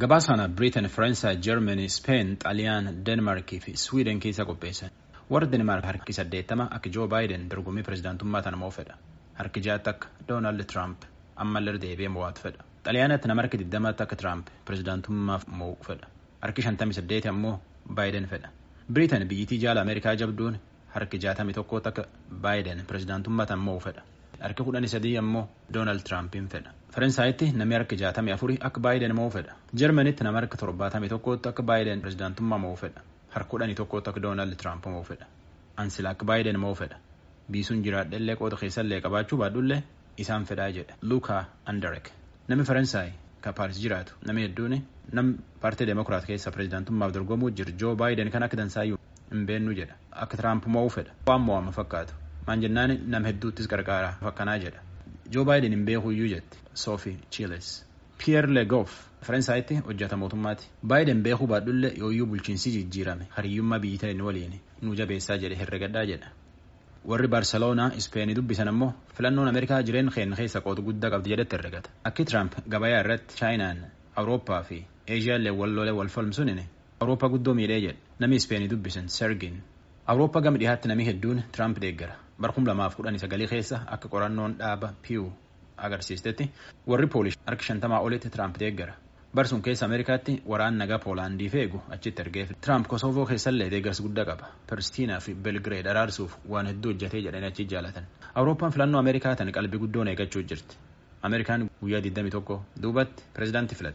Gabaasaan Biriitan, Faransaay, Jarmanii, Speen, Xaaliyaan, Deenmaarkii fi Swiiden keessa qopheessan. Warri Deenmaark harki saddeettama akka Joo Baayiden dorgommii pirezidaantummaa tana moo fedha. Harki ja'atti akka Doonaald Tiraamp ammallee deebi'ee mo'atu fedha. Xaaliyaanatti nama harki digdamaatti akka Tiraamp pirezidaantummaaf mo'u fedha. Harki shantamii saddeeti ammoo Baayiden fedha. Biriitan biyyittii jaala Ameerikaa jabduun harki jaatamii tokkotti akka Baayiden pirezidaantummaa tana mo'u fedha. Harki kudhanii sadii ammoo Doonaald Tiraampiin fedha. Faransaayiti namni jaatamii afurii akka Baayiden mo'u fedha. Jarmanitti nama harka torbaatamii tokkotti akka Baayiden pirezidaantummaa mo'u fedha. Harka kudhanii tokkotti akka Doonaald Tiraamp mo'u fedha. Ansila akka Baayiden mo'u fedha. Biisuun jiraadhellee qooda keessallee qabaachuu baadhullee isaan fedhaa jedha. Luukaa Andarek. Namni Faransaay ka Paaris jiraatu namni hedduun nam paartii Demokiraat keessa pirezidaantummaaf dorgomuu jiru Joo Baayiden kan akka dansaayyuu hin beennu jedha. Akka Tiraamp mo'u fedha. Waan mo'ama fakkaatu. Maan jennaan nam hedduuttis gargaara fakkanaa jedha. Joo Baayiden hin beekuyyuu jetti Sophie Chiles. Pierre Le Goff Faransaaytti hojjeta mootummaati. Baayiden beekuu baadhullee yooyyuu bulchiinsi jijjiirame hariyyummaa biyyi ta'e waliin nu jabeessaa jedhe herregadhaa jedha. Warri Barseloonaa Ispeenii dubbisan ammoo filannoon Ameerikaa jireen keenya keessa qooda guddaa qabdi jedhetti herregata. Akki Tiraamp gabayaa irratti Chaayinaan Awurooppaa fi Eeshiyaallee walloolee wal falmsuun Awurooppaa guddoo miidhee jedhe. Namni Ispeenii dubbisan Sergin. Awurooppaa gama dhiyaatti namni hedduun Tiraamp deeggara. Barkum lamaaf kudhanii sagalee keessa akka qorannoon dhaaba Pew agarsiistetti warri Poolish harka shantamaa olitti Tiraamp deeggara. Barsuun keessa Ameerikaatti waraan nagaa Poolaandii feegu achitti ergeef. Tiraamp Kosoovoo keessallee deeggarsa guddaa qaba. Piristiinaa fi Belgireed araarsuuf waan hedduu hojjetee jedhanii achi jaalatan. Awurooppaan filannoo Ameerikaa tan qalbii guddoon eeggachuu jirti. Ameerikaan guyyaa 21 duubatti pirezidaantii filatti.